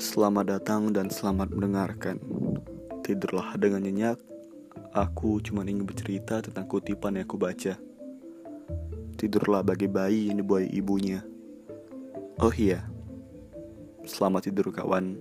Selamat datang dan selamat mendengarkan. Tidurlah dengan nyenyak. Aku cuma ingin bercerita tentang kutipan yang aku baca. Tidurlah bagi bayi yang dibuai ibunya. Oh iya, selamat tidur kawan.